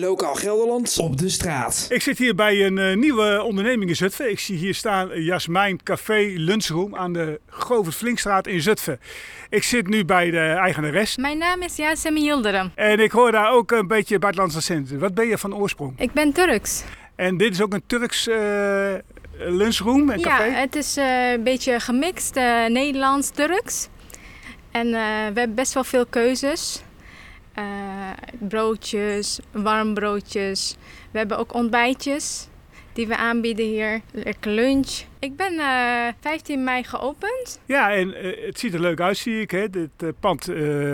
Lokaal Gelderland op de straat. Ik zit hier bij een uh, nieuwe onderneming in Zutphen. Ik zie hier staan Jasmijn Café Lunchroom aan de Govert Flinkstraat in Zutphen. Ik zit nu bij de eigenares. Mijn naam is Yasemin Yildirim. En ik hoor daar ook een beetje buitenlandse accent. Wat ben je van oorsprong? Ik ben Turks. En dit is ook een Turks uh, lunchroom en café? Ja, het is uh, een beetje gemixt Nederlands-Turks. En we hebben best wel veel keuzes. Uh, broodjes, warmbroodjes. We hebben ook ontbijtjes die we aanbieden hier. Lekker lunch. Ik ben uh, 15 mei geopend. Ja, en uh, het ziet er leuk uit, zie ik. Hè? Dit pand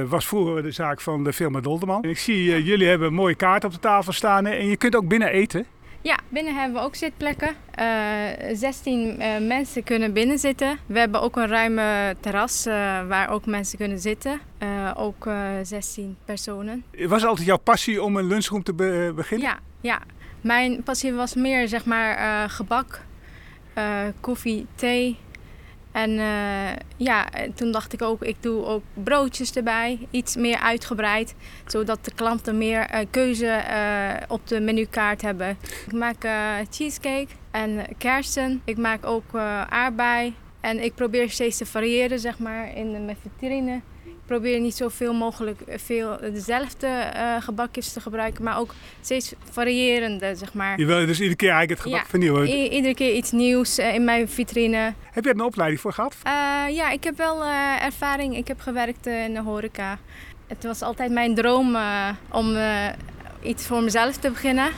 was vroeger de zaak van de firma Dolderman. En ik zie, jullie hebben een mooie kaart op de tafel staan en je kunt ook binnen eten. Ja, binnen hebben we ook zitplekken. Uh, 16 uh, mensen kunnen binnen zitten. We hebben ook een ruime terras uh, waar ook mensen kunnen zitten. ook 16 personen. Was altijd jouw passie om een lunchroom te be beginnen? Ja, ja, mijn passie was meer zeg maar gebak, koffie, thee. En uh, ja, toen dacht ik ook, ik doe ook broodjes erbij, iets meer uitgebreid, zodat de klanten meer uh, keuze uh, op de menukaart hebben. Ik maak cheesecake en kersen. Ik maak ook aardbei. En ik probeer steeds te variëren, zeg maar, in mijn vitrine probeer niet zoveel mogelijk veel dezelfde uh, gebakjes te gebruiken, maar ook steeds variërende, zeg maar. Je wil dus iedere keer eigenlijk het gebak ja, vernieuwen? I- iedere keer iets nieuws uh, in mijn vitrine. Heb je er een opleiding voor gehad? Uh, ja, ik heb wel ervaring. Ik heb gewerkt in de horeca. Het was altijd mijn droom om iets voor mezelf te beginnen.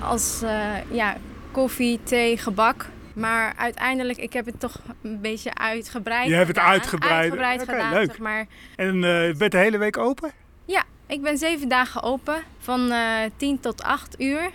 als ja, koffie, thee, gebak. Maar uiteindelijk, ik heb het toch een beetje uitgebreid Je hebt het gedaan. uitgebreid, uitgebreid okay, gedaan, leuk. zeg maar. En uh, je bent de hele week open? Ja, ik ben zeven dagen open. Van uh, 10 tot 8 uur.